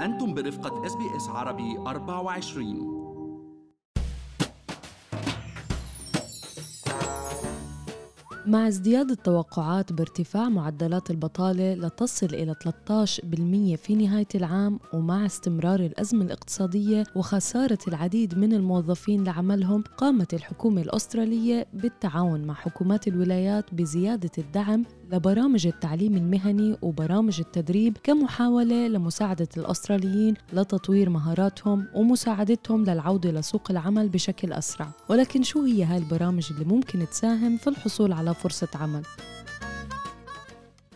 أنتم برفقة SBS عربي 24 مع ازدياد التوقعات بارتفاع معدلات البطالة لتصل إلى 13% في نهاية العام ومع استمرار الأزمة الاقتصادية وخسارة العديد من الموظفين لعملهم قامت الحكومة الأسترالية بالتعاون مع حكومات الولايات بزيادة الدعم لبرامج التعليم المهني وبرامج التدريب كمحاولة لمساعدة الأستراليين لتطوير مهاراتهم ومساعدتهم للعودة لسوق العمل بشكل أسرع ولكن شو هي هاي البرامج اللي ممكن تساهم في الحصول على فرصة عمل؟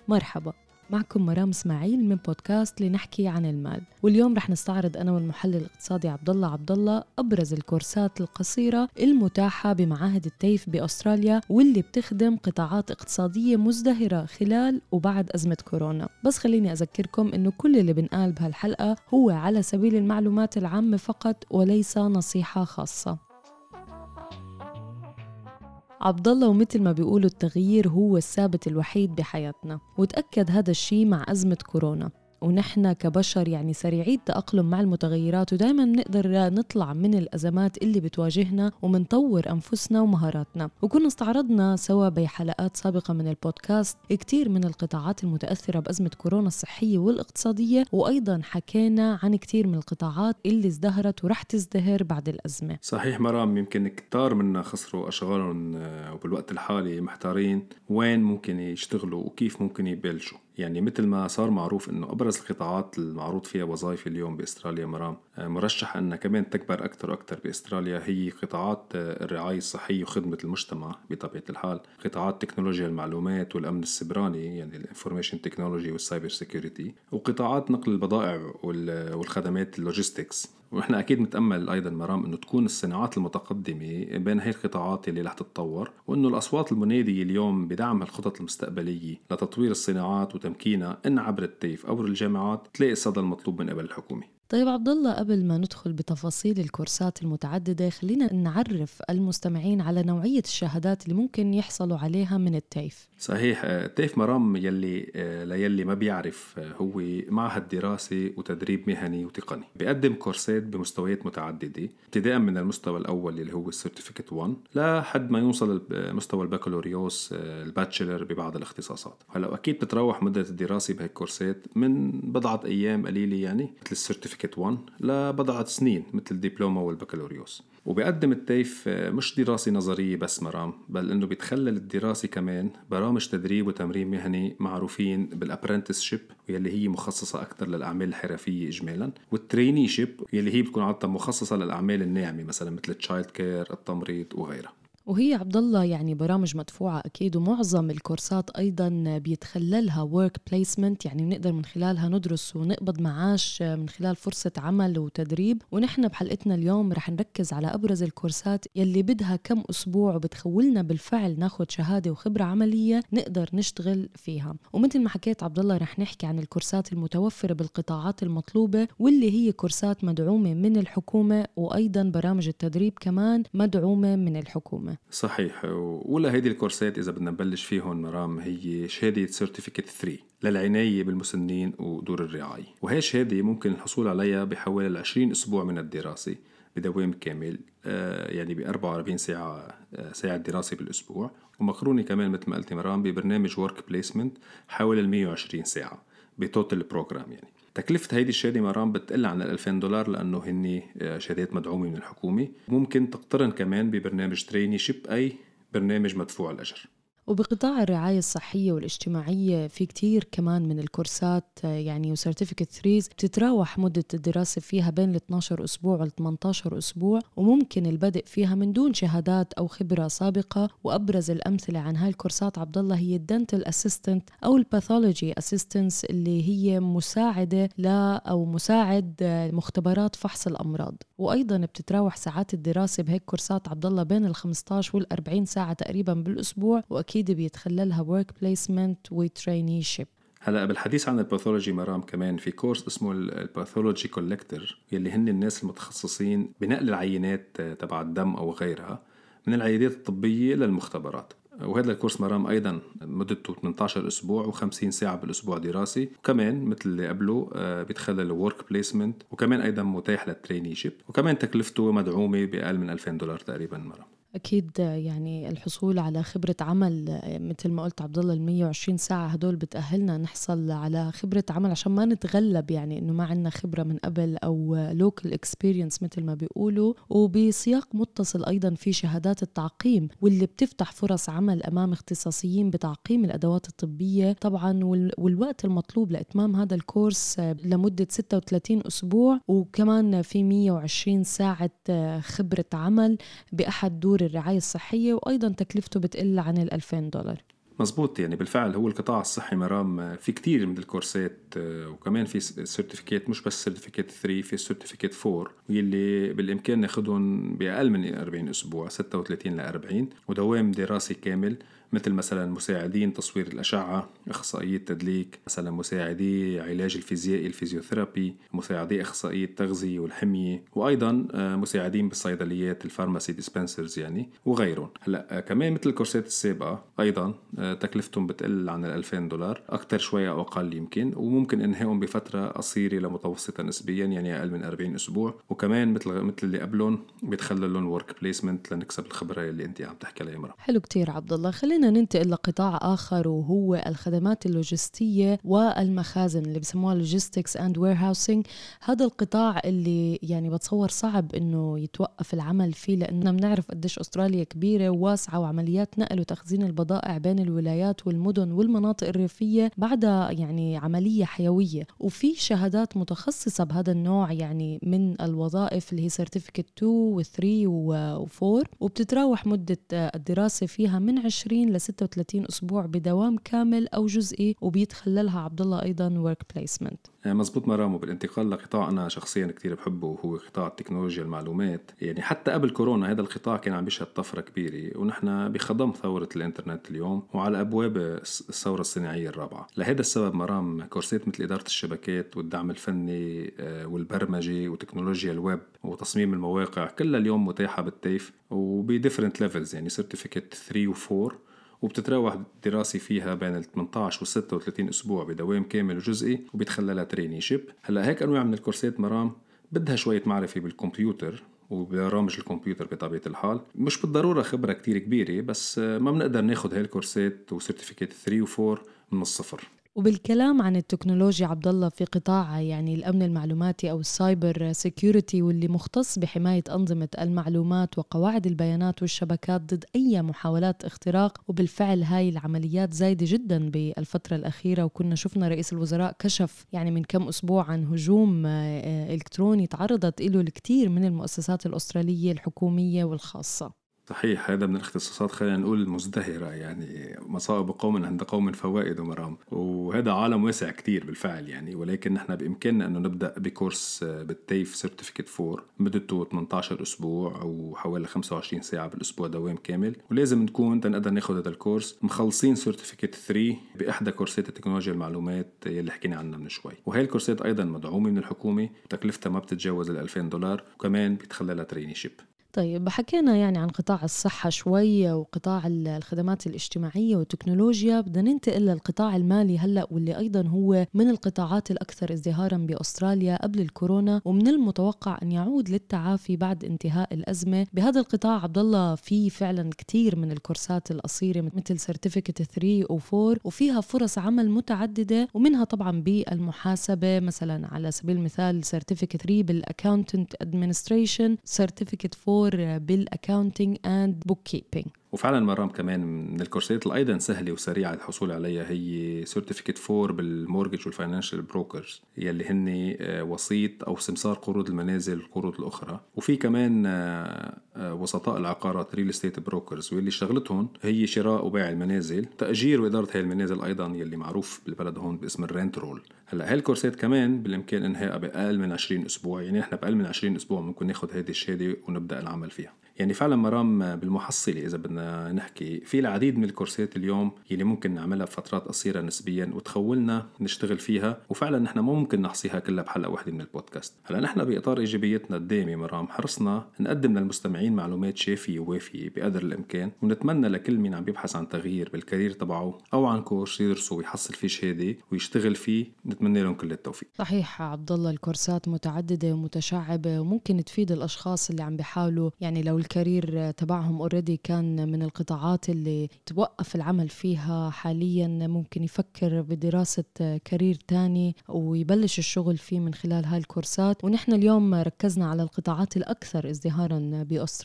مرحبا معكم مرام إسماعيل من بودكاست لنحكي عن المال. واليوم رح نستعرض أنا والمحلل الاقتصادي عبد الله عبد الله أبرز الكورسات القصيرة المتاحة بمعاهد التيف بأستراليا واللي بتخدم قطاعات اقتصادية مزدهرة خلال وبعد أزمة كورونا. بس خليني أذكركم إنه كل اللي بنقال بهالحلقة هو على سبيل المعلومات العامة فقط وليس نصيحة خاصة. عبد الله ومثل ما بيقولوا التغيير هو الثابت الوحيد بحياتنا وتأكد هذا الشيء مع أزمة كورونا. ونحن كبشر يعني سريعي التأقلم مع المتغيرات ودائما بنقدر نطلع من الأزمات اللي بتواجهنا ومنطور أنفسنا ومهاراتنا. وكنا استعرضنا سوا بحلقات سابقة من البودكاست كتير من القطاعات المتأثرة بأزمة كورونا الصحية والاقتصادية وأيضا حكينا عن كتير من القطاعات اللي ازدهرت ورح تزدهر بعد الأزمة. صحيح مرام يمكن كتار منا خسروا أشغالهم آه، وبالوقت الحالي محتارين وين ممكن يشتغلوا وكيف ممكن يبلشوا. يعني مثل ما صار معروف إنه أبرز القطاعات المعروض فيها وظائف اليوم بأستراليا مرام آه، مرشح إنها كمان تكبر أكثر وأكثر بأستراليا. هي قطاعات آه، الرعاية الصحية وخدمة المجتمع بطبيعة الحال قطاعات تكنولوجيا المعلومات والأمن السبراني يعني ال information technology وال cyber security وقطاعات نقل البضائع والخدمات ال logistics. ونحن أكيد نتأمل أيضا مرام إنه تكون الصناعات المتقدمة بين هي القطاعات اللي رح تتطور وإنه الأصوات المنادية اليوم بدعم الخطط المستقبلية لتطوير الصناعات وتمكينها إن عبر ال TAFE أو الجامعات تلاقي الصدى المطلوب من قبل الحكومة. طيب عبد الله قبل ما ندخل بتفاصيل الكورسات المتعددة خلينا نعرف المستمعين على نوعية الشهادات اللي ممكن يحصلوا عليها من ال TAFE. صحيح ال TAFE مرام يلي ليلي ما بيعرف هو معهد دراسي وتدريب مهني وتقني. بيقدم كورسات بمستويات متعددة ابتداء من المستوى الأول اللي هو ال certificate 1 لحد ما يوصل مستوى البكالوريوس ال bachelor ببعض الاختصاصات. هلأ أكيد بتتراوح مدة الدراسة بهيك كورسات من بضعة أيام قليلة يعني مثل ال certificate certificate 1 لبضعة سنين مثل الدبلومة والبكالوريوس. وبيقدم ال TAFE آه، مش دراسة نظرية بس مرام بل إنه بيتخلل الدراسة كمان برامج تدريب وتمرين مهني معروفين بال apprentice واللي هي مخصصة أكثر للأعمال الحرفية إجمالا وال traineeship واللي هي بتكون عادة مخصصة للأعمال الناعمة مثلا مثل ال childcare التمريض وغيرها. وهي عبد الله يعني برامج مدفوعة أكيد ومعظم الكورسات أيضا بيتخللها work placement يعني بنقدر من خلالها ندرس ونقبض معاش من خلال فرصة عمل وتدريب. ونحن بحلقتنا اليوم رح نركز على أبرز الكورسات يلي بدها كم أسبوع وبتخولنا بالفعل ناخد شهادة وخبرة عملية نقدر نشتغل فيها. ومثل ما حكيت عبد الله رح نحكي عن الكورسات المتوفرة بالقطاعات المطلوبة واللي هي كورسات مدعومة من الحكومة وأيضا برامج التدريب كمان مدعومة من الحكومة. صحيح. وأول هيدي الكورسات إذا بدنا نبلش فيهم مرام هي شهادة certificate 3 للعناية بالمسنين ودور الرعاية. وهي الشهاده ممكن الحصول عليها بحوالي 20 أسبوع من الدراسة بدوام كامل آه، يعني ب 44 ساعة آه، ساعة دراسة بالأسبوع. ومقرونة كمان مثل ما قلت مرام ببرنامج work placement حوالي ال 120 ساعة ب total program يعني. تكلفة هيدي الشهادة مرام بتقل عن ال 2000 دولار لأنه هني آه، شهادات مدعومة من الحكومة. ممكن تقترن كمان ببرنامج traineeship أي برنامج مدفوع الأجر. وبقطاع الرعاية الصحية والاجتماعية في كتير كمان من الكورسات يعني و certificate 3 بتتراوح مدة الدراسة فيها بين ال 12 أسبوع وال 18 أسبوع وممكن البدء فيها من دون شهادات أو خبرة سابقة. وأبرز الأمثلة عن هاي الكورسات عبد الله هي ال dental assistant أو ال pathology assistants اللي هي مساعدة ل أو مساعد مختبرات فحص الأمراض. وأيضا بتتراوح ساعات الدراسة بهيك كورسات عبد الله بين ال 15 وال 40 ساعة تقريبا بالأسبوع وأكيد أكيد بيتخللها work placement ship هلا بالحديث عن ال pathology مرام كمان في كورس اسمه ال pathology collector يلي هن الناس المتخصصين بنقل العينات تبع الدم أو غيرها من العيادات الطبية للمختبرات. وهذا الكورس مرام أيضا مدته 18 أسبوع و50 ساعة بالأسبوع دراسي. وكمان مثل اللي قبله آه، بيتخلل work placement وكمان أيضا متاح لل traineeship وكمان تكلفته مدعومة بأقل من 2000 دولار تقريبا مرام. أكيد يعني الحصول على خبرة عمل مثل ما قلت عبد الله ال 120 ساعة هدول بتأهلنا نحصل على خبرة عمل عشان ما نتغلب يعني إنه ما عندنا خبرة من قبل أو local experience مثل ما بيقولوا. وبسياق متصل أيضا في شهادات التعقيم واللي بتفتح فرص عمل أمام اختصاصيين بتعقيم الأدوات الطبية. طبعا والوقت المطلوب لإتمام هذا الكورس لمدة 36 أسبوع. وكمان في 120 ساعة خبرة عمل بأحد دور الرعاية الصحية وأيضا تكلفته بتقل عن ال 2000 دولار. مزبوط يعني بالفعل هو القطاع الصحي مرام في كتير من الكورسات آه، وكمان في certificate مش بس certificate 3 في certificate 4 واللي بالإمكان ناخذهم بأقل من 40 أسبوع 36 ل 40 ودوام دراسي كامل. مثل مثلا مساعدين تصوير الأشعة أخصائية تدليك مثلا مساعدي علاج الفيزيائي ال physiotherapy مساعدي أخصائية التغذية والحمية وأيضا آه، مساعدين بالصيدليات ال pharmacy dispensers يعني وغيرهم. هلأ آه، كمان مثل الكورسات السابقة أيضا آه، تكلفتهم بتقل عن ال 2000 دولار أكثر شوي أو أقل يمكن وممكن إنهائهم بفترة قصيرة لمتوسطة نسبيا يعني أقل من 40 أسبوع. وكمان مثل مثل اللي قبلهم بيتخلى لهم ورك بليسمنت لنكسب الخبرة اللي أنت عم تحكي عليها حلو كتير عبد الله. خلينا خلينا ننتقل لقطاع آخر وهو الخدمات اللوجستية والمخازن اللي بسموها logistics and warehousing هذا القطاع اللي يعني بتصور صعب إنه يتوقف العمل فيه لاننا بنعرف قديش أستراليا كبيرة وواسعة وعمليات نقل وتخزين البضائع بين الولايات والمدن والمناطق الريفية بعدها يعني عملية حيوية. وفي شهادات متخصصة بهذا النوع يعني من الوظائف اللي هي certificate 2 و 3 و 4 وبتتراوح مدة الدراسة فيها من 20 ل 36 أسبوع بدوام كامل أو جزئي وبيتخللها عبد الله أيضا work placement مزبوط مرام وبالانتقال لقطاع أنا شخصيا كثير بحبه وهو قطاع تكنولوجيا المعلومات. يعني حتى قبل كورونا هذا القطاع كان عم بيشهد طفرة كبيرة ونحن بخضم ثورة الإنترنت اليوم وعلى أبواب الثورة الصناعية الرابعة. لهذا السبب مرام كورسات مثل إدارة الشبكات والدعم الفني آه، والبرمجة وتكنولوجيا الويب وتصميم المواقع كلها اليوم متاحة بال TAFE وب different levels يعني certificate 3 و4 وبتتراوح الدراسة فيها بين ال 18 و 36 أسبوع بدوام كامل وجزئي وبيتخللها traineeship هلأ هيك أنواع من الكورسات مرام بدها شوية معرفة بالكمبيوتر وبرامج الكمبيوتر بطبيعة الحال. مش بالضرورة خبرة كتير كبيرة بس ما بنقدر ناخد هاي الكورسات و certificate 3 و 4 من الصفر. وبالكلام عن التكنولوجيا عبد الله في قطاع يعني الأمن المعلوماتي أو ال cyber security واللي مختص بحماية أنظمة المعلومات وقواعد البيانات والشبكات ضد أي محاولات اختراق وبالفعل هاي العمليات زايدة جدا بالفترة الأخيرة. وكنا شفنا رئيس الوزراء كشف يعني من كم أسبوع عن هجوم آه، إلكتروني تعرضت له الكثير من المؤسسات الأسترالية الحكومية والخاصة. صحيح هذا من الاختصاصات خلينا نقول المزدهرة يعني مصائب قوم عند قوم فوائد مرام. وهذا عالم واسع كتير بالفعل يعني ولكن نحن بإمكاننا أنه نبدأ بكورس بال TAFE certificate 4 مدته 18 أسبوع أو حوالي 25 ساعة بالأسبوع دوام كامل. ولازم نكون تنقدر ناخذ هذا الكورس. مخلصين certificate 3 بإحدى كورسات التكنولوجيا المعلومات يلي حكينا عنها من شوي. وهي الكورسات أيضا مدعومة من الحكومة تكلفتها ما بتتجاوز ال 2000 دولار وكمان بيتخللها traineeship طيب حكينا يعني عن قطاع الصحة شوي وقطاع الخدمات الاجتماعية والتكنولوجيا. بدنا ننتقل للقطاع المالي هلأ واللي أيضا هو من القطاعات الأكثر ازدهارا بأستراليا قبل الكورونا ومن المتوقع أن يعود للتعافي بعد انتهاء الأزمة. بهذا القطاع عبد الله في فعلا كثير من الكورسات القصيرة مثل certificate 3 و 4 وفيها فرص عمل متعددة ومنها طبعا بالمحاسبة. مثلا على سبيل المثال certificate 3 بال accounting administration certificate 4 بال accounting and bookkeeping وفعلا مرام كمان من الكورسات اللي أيضا سهلة وسريعة الحصول عليها هي certificate 4 بال mortgage وال financial brokers يلي هن آه، وسيط أو سمسار قروض المنازل والقروض الأخرى. وفي كمان آه، وسطاء العقارات real estate brokers واللي شغلتهم هي شراء وبيع المنازل تأجير وإدارة هاي المنازل أيضا يلي معروف بالبلد هون باسم ال rent roll هلأ هاي الكورسات كمان بالإمكان انهائها باقل من 20 أسبوع يعني إحنا بأقل من 20 أسبوع ممكن ناخذ هذه الشهادة ونبدأ العمل فيها. يعني فعلا مرام بالمحصلة إذا بدنا نحكي في العديد من الكورسات اليوم يلي ممكن نعملها بفترات قصيرة نسبيا وتخولنا نشتغل فيها وفعلا نحن ما ممكن نحصيها كلها بحلقة واحدة من البودكاست. هلأ نحن بإطار إيجابيتنا الدائمة مرام حرصنا نقدم للمستمعين للمستمعين معلومات شافية ووافية بقدر الإمكان ونتمنى لكل مين عم يبحث عن تغيير بال career تبعه أو عن كورس يدرسه ويحصل فيه شهادة ويشتغل فيه نتمنى لهم كل التوفيق. صحيح عبد الله الكورسات متعددة ومتشعبة وممكن تفيد الأشخاص اللي عم بيحاولوا يعني لو ال career تبعهم already كان من القطاعات اللي توقف العمل فيها حاليا ممكن يفكر بدراسة career تاني ويبلش الشغل فيه من خلال هاي الكورسات. ونحن اليوم ركزنا على القطاعات الأكثر ازدهارا بأستراليا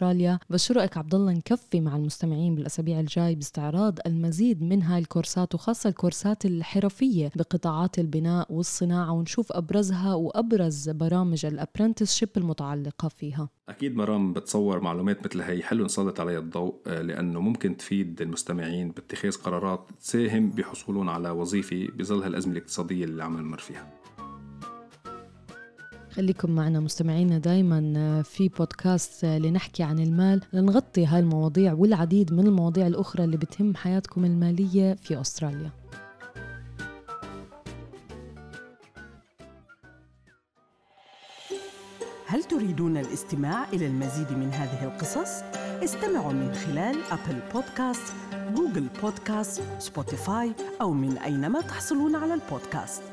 بس شو رأيك عبد الله نكفي مع المستمعين بالأسابيع الجاي باستعراض المزيد من هاي الكورسات وخاصة الكورسات الحرفية بقطاعات البناء والصناعة ونشوف أبرزها وأبرز برامج ال apprenticeship المتعلقة فيها. أكيد مرام بتصور معلومات مثل هي حلو نسلط عليها الضوء آه، لأنه ممكن تفيد المستمعين باتخاذ قرارات تساهم بحصولهم على وظيفة بظل هالأزمة الاقتصادية اللي عم نمر فيها. خليكم معنا مستمعينا دايما آه، في بودكاست آه، لنحكي عن المال لنغطي هاي المواضيع والعديد من المواضيع الأخرى اللي بتهم حياتكم المالية في أستراليا هل تريدون الاستماع إلى المزيد من هذه القصص؟ استمعوا من خلال أبل بودكاست، جوجل بودكاست، سبوتيفاي أو من أينما تحصلون على البودكاست